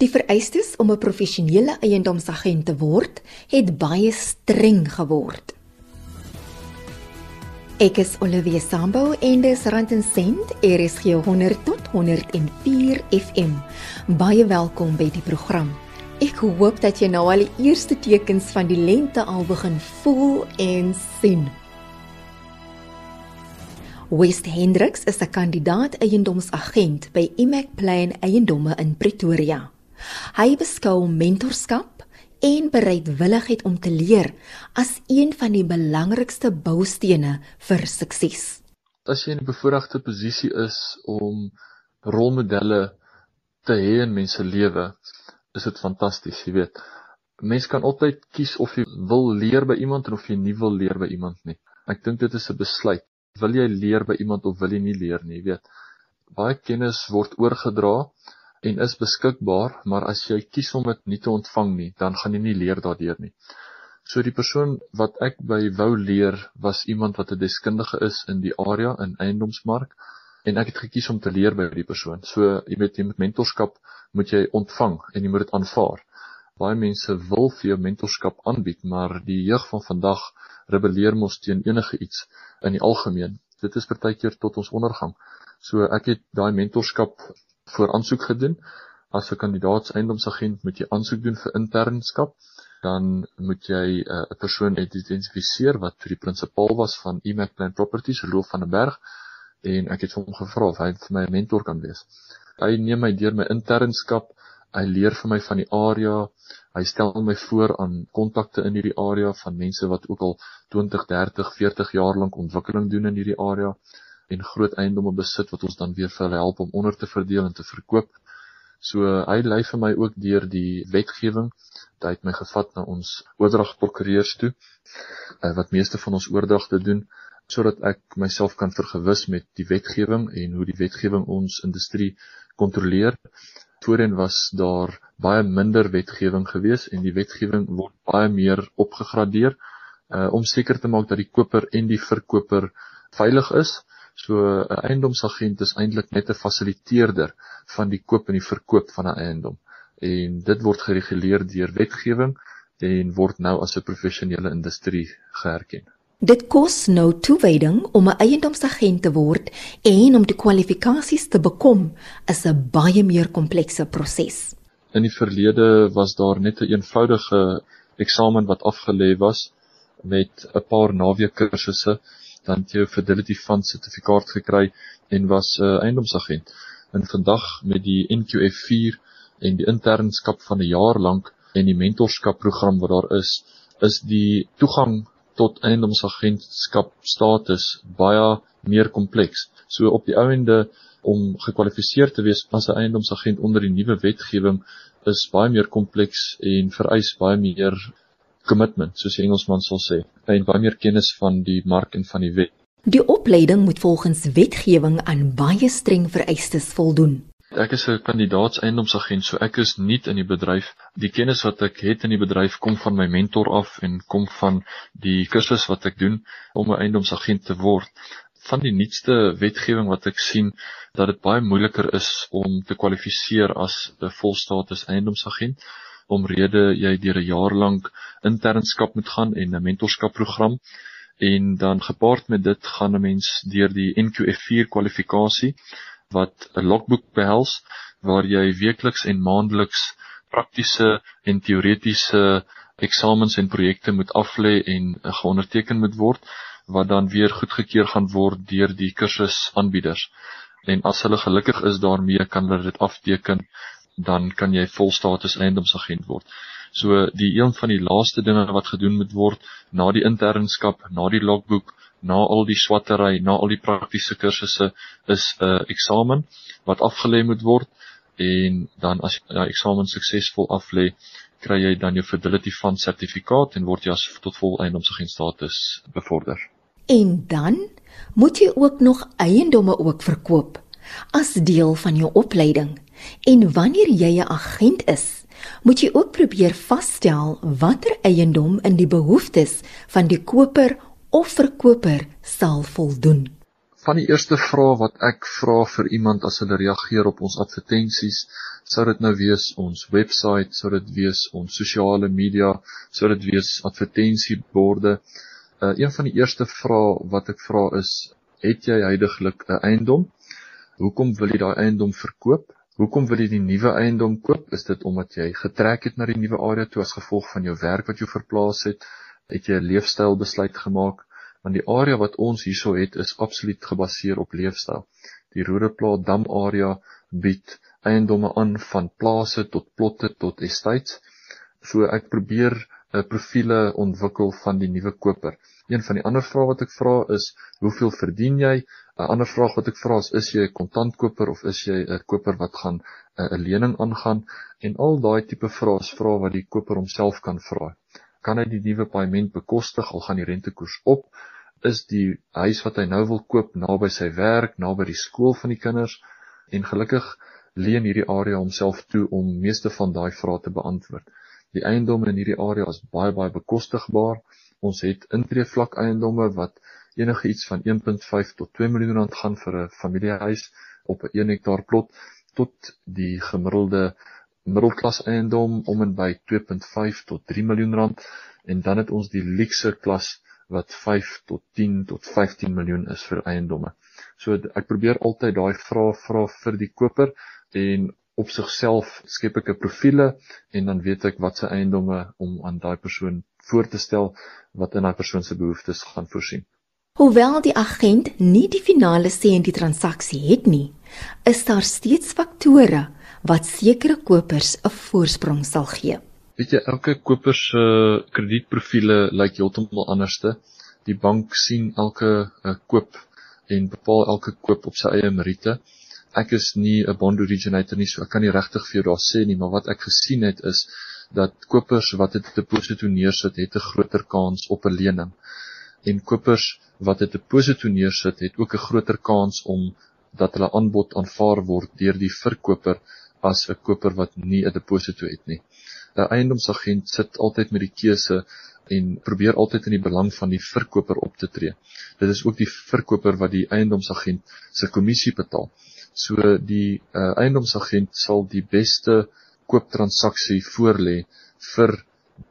Die vereistes om 'n professionele eiendomsagent te word, het baie streng geword. Ek is Olivia Sambo en dis Rand en Sent, RSG 100 tot 104 FM. Baie welkom by die program. Ek hoop dat jy nou al die eerste tekens van die lente al begin voel en sien. West Hendricks is 'n kandidaat eiendomsagent by Imac Plan Eiendomme in Pretoria. Hy beskou mentorskap en bereidwilligheid om te leer as een van die belangrikste boustene vir sukses. As jy in 'n bevoordeelde posisie is om rolmodelle te hê in mense lewe, is dit fantasties, jy weet. Mens kan altyd kies of jy wil leer by iemand of jy nie wil leer by iemand nie. Ek dink dit is 'n besluit. Wil jy leer by iemand of wil jy nie leer nie, jy weet. Baie kennis word oorgedra en is beskikbaar, maar as jy kies om dit nie te ontvang nie, dan gaan jy nie leer daardeur nie. So die persoon wat ek by wou leer was iemand wat 'n deskundige is in die area in eiendomsmark en ek het gekies om te leer by die persoon. So jy weet jy met mentorskap moet jy ontvang en jy moet dit aanvaar. Baie mense wil vir jou mentorskap aanbied, maar die jeug van vandag rebelleer mos teen enige iets in die algemeen. Dit is partykeer tot ons ondergang. So ek het daai mentorskap voor aansoek gedoen. As 'n kandidaats eiendomsagent moet jy aansoek doen vir internskap. Dan moet jy uh, 'n uh, persoon identifiseer wat vir die prinsipaal was van Emac Plan Properties, Rolf van der Berg, en ek het hom gevra of hy vir my 'n mentor kan wees. Hy neem my deur my internskap, hy leer vir my van die area, hy stel my voor aan kontakte in hierdie area van mense wat ook al 20, 30, 40 jaar lank ontwikkeling doen in hierdie area en groot eiendomme besit wat ons dan weer vir hulle help om onder te verdeel en te verkoop. So hy lei vir my ook deur die wetgewing. Hy het my gevat na ons oordragprokureurs toe eh, wat meeste van ons oordragte doen sodat ek myself kan vergewis met die wetgewing en hoe die wetgewing ons industrie kontroleer. Voorheen was daar baie minder wetgewing gewees en die wetgewing word baie meer opgegradeer uh om seker te maak dat die koper en die verkoper veilig is. So 'n eiendomsagent is eintlik net 'n fasiliteerder van die koop en die verkoop van 'n eiendom. En dit word gereguleer deur wetgewing en word nou as 'n professionele industrie geherken. Dit kos nou toewyding om 'n eiendomsagent te word en om die kwalifikasies te bekom is 'n baie meer komplekse proses. In die verlede was daar net 'n een eenvoudige eksamen wat afgelê was met 'n paar naweek dan jy 'n Fidelity Fund sertifikaat gekry en was 'n uh, eiendomsagent. En vandag met die NQF4 en die internskap van 'n jaar lank en die mentorskap program wat daar is, is die toegang tot eiendomsagentskap status baie meer kompleks. So op die ouende om gekwalifiseer te wees as 'n eiendomsagent onder die nuwe wetgewing is baie meer kompleks en vereis baie meer commitment, soos die Engelsman sal sê, en baie meer kennis van die mark en van die wet. Die opleiding moet volgens wetgewing aan baie streng vereistes voldoen. Ek is 'n kandidaats eiendomsagent, so ek is nuut in die bedryf. Die kennis wat ek het in die bedryf kom van my mentor af en kom van die kursus wat ek doen om 'n eiendomsagent te word. Van die nuutste wetgewing wat ek sien, dat dit baie moeiliker is om te kwalifiseer as 'n volstatus eiendomsagent omrede jy deur 'n jaar lank internskap moet gaan en 'n mentorskapprogram en dan gepaard met dit gaan 'n mens deur die NQF4 kwalifikasie wat 'n logboek behels waar jy weekliks en maandeliks praktiese en teoretiese eksamens en projekte moet aflê en geonderteken moet word wat dan weer goedgekeur gaan word deur die kursusaanbieders. En as hulle gelukkig is daarmee kan hulle dit afteken, dan kan jy volstatus eiendomsagent word. So die een van die laaste dinge wat gedoen moet word na die internskap, na die logboek, na al die swattery, na al die praktiese kursusse is 'n uh, eksamen wat afgelê moet word en dan as jy daai eksamen suksesvol aflê, kry jy dan jou Fidelity Fund sertifikaat en word jy as tot vol eiendomsagent status bevorder. En dan moet jy ook nog eiendomme ook verkoop as deel van jou opleiding. En wanneer jy 'n agent is, moet jy ook probeer vasstel watter eiendom in die behoeftes van die koper of verkoper sal voldoen. Van die eerste vrae wat ek vra vir iemand as hulle reageer op ons advertensies, Sou dit nou wees ons webwerf, sou dit wees ons sosiale media, sou dit wees advertensieborde. Uh een van die eerste vrae wat ek vra is, het jy heidaglik 'n eiendom? Hoekom wil jy daai eiendom verkoop? Hoekom wil jy die nuwe eiendom koop? Is dit omdat jy getrek het na die nuwe area toe as gevolg van jou werk wat jou verplaas het? Het jy 'n leefstylbesluit gemaak? Want die area wat ons hierso het is absoluut gebaseer op leefstyl. Die Roodeplaas Dam area bied eiendomme aan van plase tot plotte tot estates. So ek probeer 'n uh, profiele ontwikkel van die nuwe koper. Een van die ander vrae wat ek vra is, hoeveel verdien jy? 'n Ander vraag wat ek vra is, is jy 'n kontantkoper of is jy 'n koper wat gaan 'n lening aangaan? En al daai tipe vrae is vrae wat die koper homself kan vra. Kan hy die nuwe paaiement bekostig al gaan die rentekoers op? is die huis wat hy nou wil koop naby sy werk, naby die skool van die kinders en gelukkig leen hierdie area homself toe om meeste van daai vrae te beantwoord. Die eiendomme in hierdie area is baie baie bekostigbaar. Ons het intreevlak eiendomme wat enige iets van 1.5 tot 2 miljoen rand gaan vir 'n familiehuis op 'n 1 hektaar plot tot die gemiddelde middelklas eiendom om en by 2.5 tot 3 miljoen rand en dan het ons die luukse klas wat 5 tot 10 tot 15 miljoen is vir eiendomme. So ek probeer altyd daai vrae vra vir die koper en op sigself skep ek 'n profiele en dan weet ek wat se eiendomme om aan daai persoon voor te stel wat in daai persoon se behoeftes gaan voorsien. Hoewel die agent nie die finale sê in die transaksie het nie, is daar steeds faktore wat sekere kopers 'n voorsprong sal gee. Weet jy, elke koper se kredietprofiele lyk heeltemal anderste. Die bank sien elke uh, koop en bepaal elke koop op sy eie meriete. Ek is nie 'n bond originator nie, so ek kan nie regtig vir jou daar sê nie, maar wat ek gesien het is dat kopers wat dit deposito neersit, het 'n groter kans op 'n lening. En kopers wat dit deposito neersit, het ook 'n groter kans om dat hulle aanbod aanvaar word deur die verkoper as 'n koper wat nie 'n deposito het nie. 'n eiendomsagent sit altyd met die keuse en probeer altyd in die belang van die verkoper op te tree. Dit is ook die verkoper wat die eiendomsagent se kommissie betaal. So die uh, eiendomsagent sal die beste kooptransaksie voorlê vir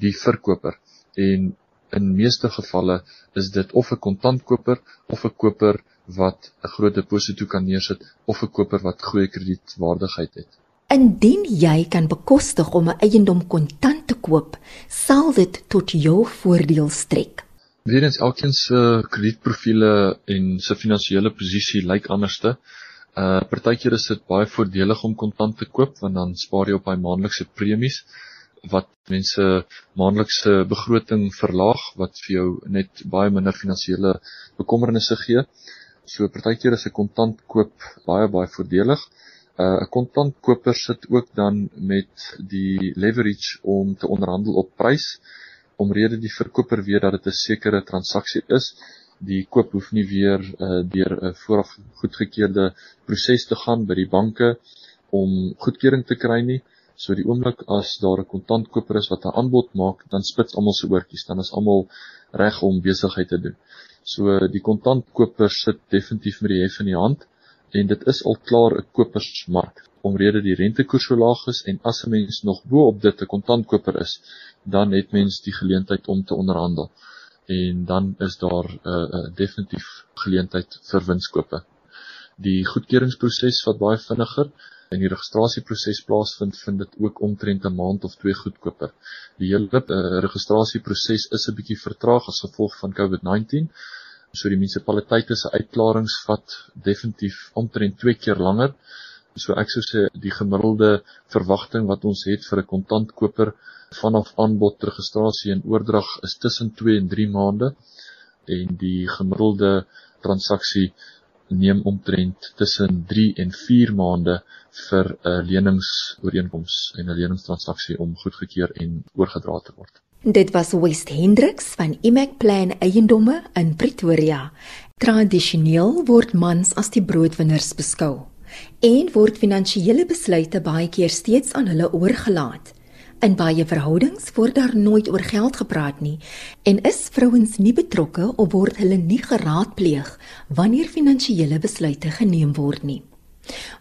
die verkoper en in meeste gevalle is dit of 'n kontantkoper of 'n koper wat 'n groot deposito kan neersit of 'n koper wat goeie kredietwaardigheid het. Indien jy kan bekostig om 'n eiendom kontant te koop, sal dit tot jou voordeel strek. Weerens elkeen se kredietprofiele en se finansiële posisie lyk anderste. Uh partykeer is dit baie voordelig om kontant te koop want dan spaar jy op daai maandelikse premies wat mense maandelikse begroting verlaag wat vir jou net baie minder finansiële bekommernisse gee. So partykeer is 'n kontant koop baie baie voordelig. 'n uh, kontantkoper sit ook dan met die leverage om te onderhandel op prys omrede die verkoper weet dat dit 'n sekere transaksie is die koop hoef nie weer uh, deur 'n vooraf goedgekeurde proses te gaan by die banke om goedkeuring te kry nie so die oomblik as daar 'n kontantkoper is wat 'n aanbod maak dan spits almal se oortjies dan is almal reg om besigheid te doen so die kontantkoper sit definitief met die hef in die hand en dit is al klaar 'n kopersmark omrede die rentekoers so laag is en as 'n mens nog bo op dit 'n kontantkoper is, dan het mens die geleentheid om te onderhandel. En dan is daar 'n uh, uh, definitief geleentheid vir winskoope. Die goedkeuringsproses wat baie vinniger en die registrasieproses plaasvind, vind dit ook omtrent 'n maand of twee goedkoper. Die hele uh, registrasieproses is 'n bietjie vertraag as gevolg van COVID-19 So die munisipaliteite se uitklarings vat definitief omtrent 2 keer langer. So ek sou sê die gemiddelde verwagting wat ons het vir 'n kontantkoper vanaf aanbod registrasie en oordrag is tussen 2 en 3 maande en die gemiddelde transaksie neem omtrent tussen 3 en 4 maande vir 'n leningsooreenkoms en 'n leningstransaksie om goedgekeur en oorgedra te word. Dit was West Hendricks van Imac Plan Eiendomme in Pretoria. Tradisioneel word mans as die broodwinners beskou en word finansiële besluite baie keer steeds aan hulle oorgelaat. In baie verhoudings word daar nooit oor geld gepraat nie en is vrouens nie betrokke of word hulle nie geraadpleeg wanneer finansiële besluite geneem word nie.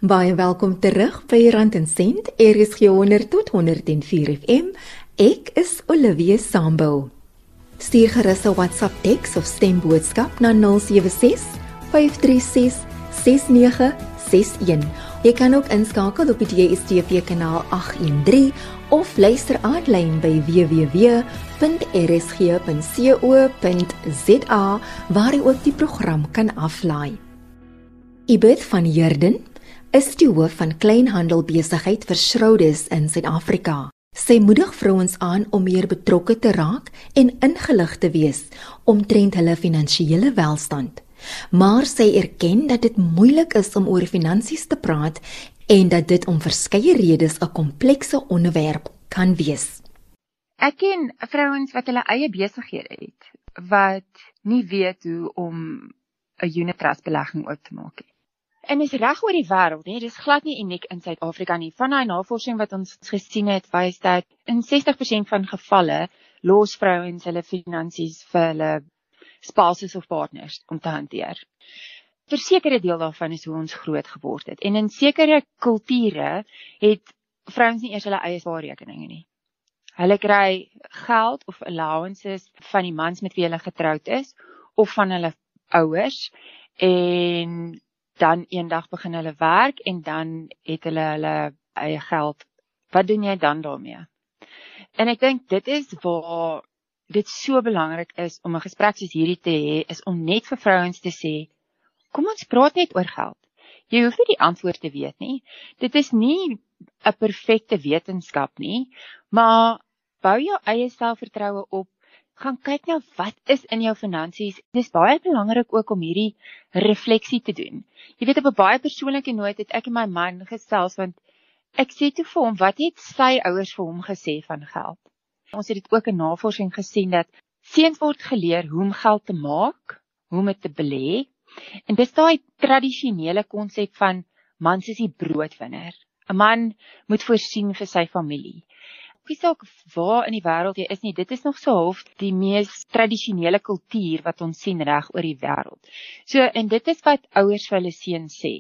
Baie welkom terug by Rand en Sent. Is 100 tot 104 FM. Ek is Olivia Sambo. Stuur gerus 'n WhatsApp teks of stemboodskap na 076 536 6961. Jy kan ook inskakel op die DSTV kanaal 813 of luister aanlyn by www.rsg.co.za waar jy ook die program kan aflaai. Ibeth van Heerden is die hoof van kleinhandelbesigheid vir Schrouders in Suid-Afrika. Sy moedig vrouens aan om meer betrokke te raak en ingelig te wees omtrent hulle finansiële welstand. Maar sy erken dat dit moeilik is om oor finansies te praat en dat dit om verskeie redes 'n komplekse onderwerp kan wees. Ek ken vrouens wat hulle eie besighede het wat nie weet hoe om 'n unit trust belegging oop te maak nie. En dis reg oor die wêreld, nee, dis glad nie uniek in Suid-Afrika nie. Van daai navorsing wat ons gesien het, wys dat in 60% van gevalle los vrouens hulle finansies vir hulle spouses of partners om te hanteer versekerde deel daarvan is hoe ons groot geword het. En in sekere kulture het vrouens nie eers hulle eie spaarrekeninge nie. Hulle kry geld of allowances van die mans met wie hulle getroud is of van hulle ouers en dan eendag begin hulle werk en dan het hulle hulle eie geld. Wat doen jy dan daarmee? En ek dink dit is waar dit so belangrik is om 'n gesprek soos hierdie te hê is om net vir vrouens te sê Kom ons praat net oor geld. Jy hoef nie die antwoord te weet nie. Dit is nie 'n perfekte wetenskap nie, maar bou jou eie selfvertroue op. Gaan kyk nou wat is in jou finansies. Dis baie belangrik ook om hierdie refleksie te doen. Jy weet op 'n baie persoonlike noot het ek en my man gesels want ek sê toe vir hom wat het sy ouers vir hom gesê van geld. Ons het dit ook in navorsing gesien dat seuns word geleer hoe om geld te maak, hoe om dit te belê En dis daai tradisionele konsep van man soos die broodwinner. 'n Man moet voorsien vir sy familie. Wie saak waar in die wêreld jy is nie, dit is nog so half die mees tradisionele kultuur wat ons sien reg oor die wêreld. So en dit is wat ouers vir hulle seuns sê,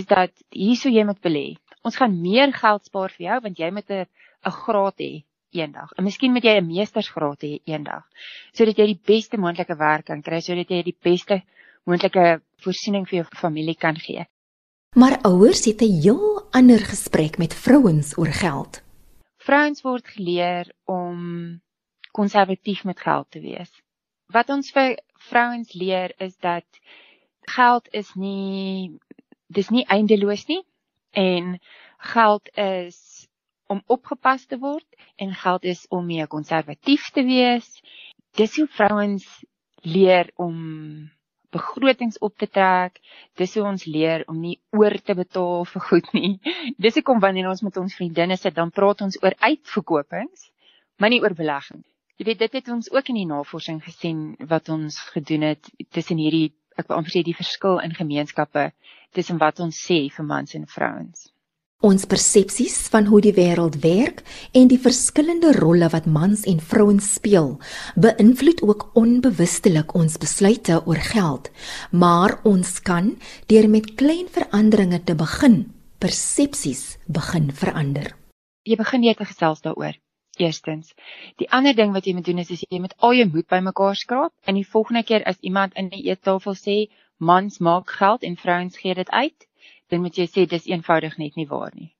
is dat hierso jy moet belê. Ons gaan meer geld spaar vir jou want jy moet 'n 'n graad hê eendag. En miskien moet jy 'n meestersgraad hê eendag sodat jy die beste moontlike werk kan kry, sodat jy die beste moontlike voorsiening vir jou familie kan gee. Maar ouers het 'n heel ander gesprek met vrouens oor geld. Vrouens word geleer om konservatief met geld te wees. Wat ons vir vrouens leer is dat geld is nie dis nie eindeloos nie en geld is om opgepas te word en geld is om meer konservatief te wees. Dis hoe vrouens leer om begrotings op te trek. Dis hoe ons leer om nie oor te betaal vir goed nie. Dis hoekom wanneer ons met ons vriendinne sit, dan praat ons oor uitverkopings, maar nie oor belegging. Jy weet dit het ons ook in die navorsing gesien wat ons gedoen het tussen hierdie ek wil amper sê die verskil in gemeenskappe tussen wat ons sê vir mans en vrouens. Ons persepsies van hoe die wêreld werk en die verskillende rolle wat mans en vrouens speel, beïnvloed ook onbewustelik ons besluite oor geld. Maar ons kan deur met klein veranderinge te begin, persepsies begin verander. Jy begin net te gesels daaroor. Eerstens, die ander ding wat jy moet doen is, is jy moet al jou moed bymekaar skraap en die volgende keer as iemand in die eettafel sê mans maak geld en vrouens gee dit uit, dan moet jy sê dis eenvoudig net nie waar nie.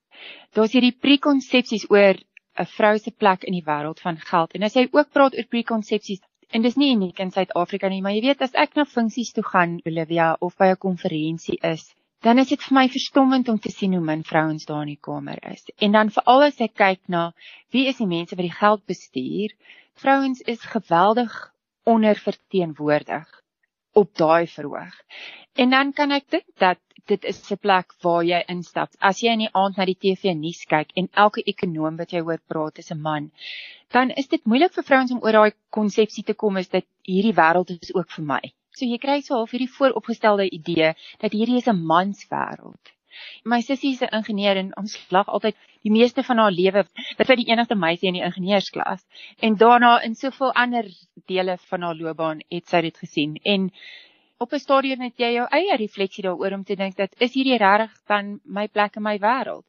Daar's hierdie prekonsepsies oor 'n vrou se plek in die wêreld van geld. En as jy ook praat oor prekonsepsies, en dis nie uniek in Suid-Afrika nie, maar jy weet as ek na funksies toe gaan, Olivia, of by 'n konferensie is, dan is dit vir my verstommend om te sien hoe min vrouens daar in die kamer is. En dan veral as ek kyk na wie is die mense wat die geld bestuur, vrouens is geweldig onderverteenwoordig op daai verhoog. En dan kan ek dink dat dit is 'n plek waar jy instap. As jy in die aand na die TV nuus kyk en elke ekonom wat jy hoor praat is 'n man, dan is dit moeilik vir vrouens om oor daai konsepsie te kom is dat hierdie wêreld is ook vir my. So jy kry so half hierdie vooropgestelde idee dat hierdie is 'n manswêreld. My sussie is 'n ingenieur en ons lag altyd die meeste van haar lewe wat sy die enigste meisie in die op 'n stadium het jy jou eie refleksie daaroor om te dink dat is hierdie regtig dan my plek in my wêreld?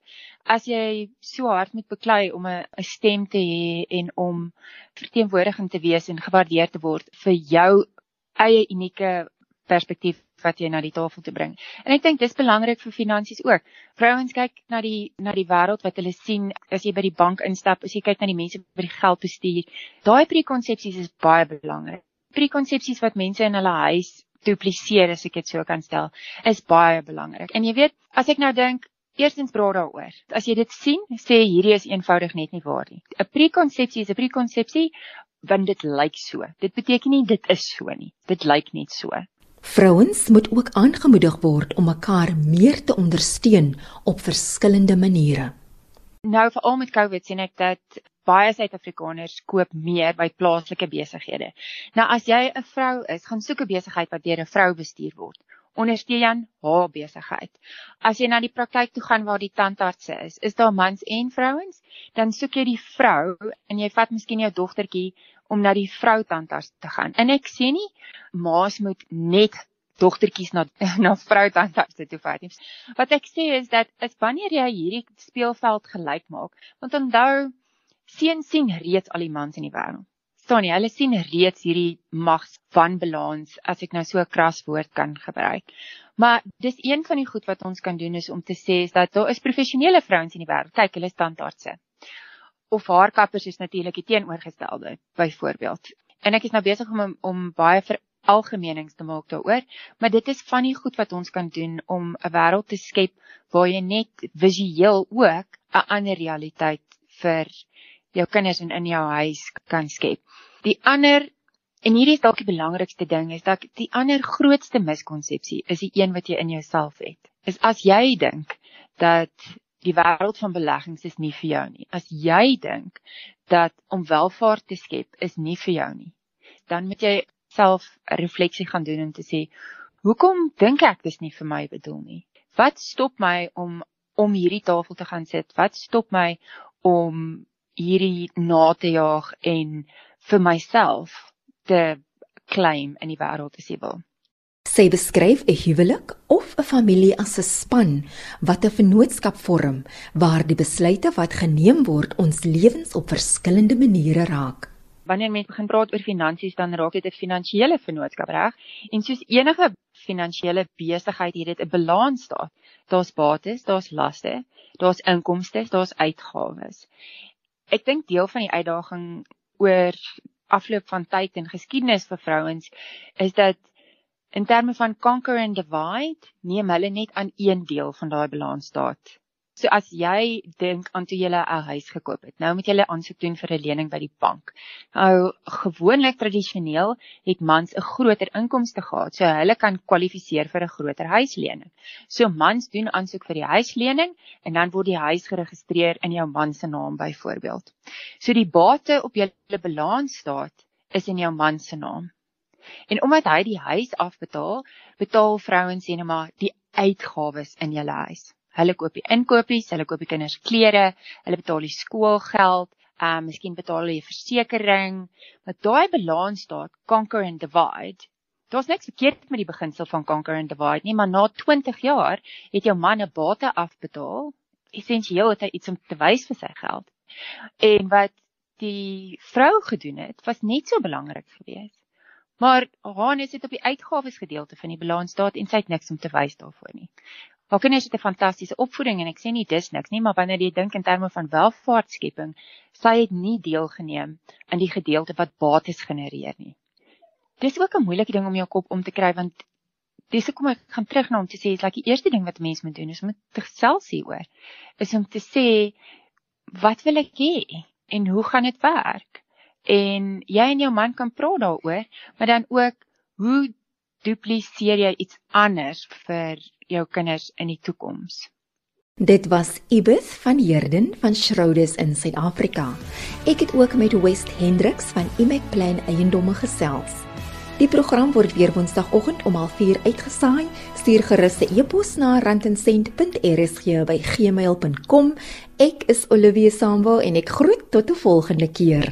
As jy so hard moet beklei om 'n stem te hê en om verteenwoordiging te wees en gewaardeer te word vir jou eie unieke perspektief wat jy na die tafel te bring. En ek dink dis belangrik vir finansies ook. Vrouens kyk na die na die wêreld wat hulle sien as jy by die bank instap, as jy kyk na die mense wat die geld bestuur. Daai prekonsepsies is baie belangrik. Prekonsepsies wat mense in hulle huis dupliseer as ek dit so kan stel, is baie belangrik. En jy weet, as ek nou dink Eerstens praat daaroor. As jy dit sien, sê hierdie is eenvoudig net nie waar nie. 'n Prekonsepsie is 'n prekonsepsie want dit lyk so. Dit beteken nie dit is so nie. Dit lyk net so. Vrouens moet ook aangemoedig word om mekaar meer te ondersteun op verskillende maniere. Nou veral met COVID sien ek dat baie Suid-Afrikaners koop meer by plaaslike besighede. Nou as jy 'n vrou is, gaan soek 'n besigheid wat deur 'n vrou bestuur word. Ondersteun haar besigheid. As jy na die praktyk toe gaan waar die tandartse is, is daar mans en vrouens, dan soek jy die vrou en jy vat miskien jou dogtertjie om na die vrou tandarts te gaan. En ek sê nie maas moet net dogtertjies na na vrou tandarts toe vat nie. Wat ek sê is dat as wanneer jy hierdie speelveld gelyk maak, want onthou seuns sien reeds al die mans in die wêreld. Staan jy, hulle sien reeds hierdie magswanbalans as ek nou so 'n kras woord kan gebruik. Maar dis een van die goed wat ons kan doen is om te sê is dat daar is professionele vrouens in die wêreld. Kyk, hulle is tandardse of haarkappers is natuurlik die teenoorgestelde byvoorbeeld. En ek is nou besig om om baie vir algemeenings te maak daaroor, maar dit is van die goed wat ons kan doen om 'n wêreld te skep waar jy net visueel ook 'n ander realiteit vir jou kinders en in jou huis kan skep. Die ander en hierdie is dalk die belangrikste ding is dat die ander grootste miskonsepsie is die een wat jy in jouself het. Is as jy dink dat die wêreld van beleggings is nie vir jou nie. As jy dink dat om welvaart te skep is nie vir jou nie, dan moet jy self 'n refleksie gaan doen en te sê, hoekom dink ek dis nie vir my bedoel nie? Wat stop my om om hierdie tafel te gaan sit? Wat stop my om hierdie na te jaag en vir myself te claim in die wêreld te sê wil? Sy beskryf 'n huwelik of 'n familie as 'n span wat 'n vennootskap vorm waar die besluite wat geneem word ons lewens op verskillende maniere raak. Wanneer mense begin praat oor finansies dan raak dit 'n finansiële vennootskap reg? En soos enige finansiële besigheid het dit 'n balans daar. Daar's bates, daar's laste, daar's inkomste, daar's uitgawes. Ek dink deel van die uitdaging oor afloop van tyd en geskiedenis vir vrouens is dat In terme van conquer and divide, neem hulle net aan een deel van daai balans staat. So as jy dink aan toe jy 'n huis gekoop het, nou moet jy 'n aansoek doen vir 'n lening by die bank. Nou gewoonlik tradisioneel het mans 'n groter inkomste gehad, so hulle kan kwalifiseer vir 'n groter huislening. So mans doen aansoek vir die huislening en dan word die huis geregistreer in jou man se naam byvoorbeeld. So die bate op julle balans staat is in jou man se naam. En omdat hy die huis afbetaal, betaal vrouens sê net maar die uitgawes in julle huis. Hulle koop die inkopies, hulle koop die kinders klere, hulle betaal die skoolgeld, ehm um, miskien betaal hulle die versekerings, maar daai balans staat conquer and divide. Daar's niks verkeerd met die beginsel van conquer and divide nie, maar na 20 jaar het jou man 'n bate afbetaal. Essensieel het hy iets om te wys vir sy geld. En wat die vrou gedoen het, was net so belangrik geweest. Maar Hannes het op die uitgawes gedeelte van die balans staat en sy het niks om te wys daarvoor nie. Haar kinders het 'n fantastiese opvoeding en ek sê nie dis niks nie, maar wanneer jy dink in terme van welvaartskepping, sy het nie deelgeneem in die gedeelte wat bates genereer nie. Dis ook 'n moeilike ding om jou kop om te kry want dis hoekom ek gaan terug na om te sê is like die eerste ding wat 'n mens moet doen is om te self sien oor is om te sê wat wil ek hê en hoe gaan dit werk? En jy en jou man kan praat daaroor, maar dan ook hoe dupliseer jy iets anders vir jou kinders in die toekoms? Dit was Ibis van Herden van Schrouders in Suid-Afrika. Ek het ook met West Hendriks van Imac Plan Eiendomme gesels. Die program word weer Woensdagoggend om 04:30 uitgesaai. Stuur gerus 'n e-pos na randencent.rsg@gmail.com. Ek is Olivia Sambul en ek groet tot 'n volgende keer.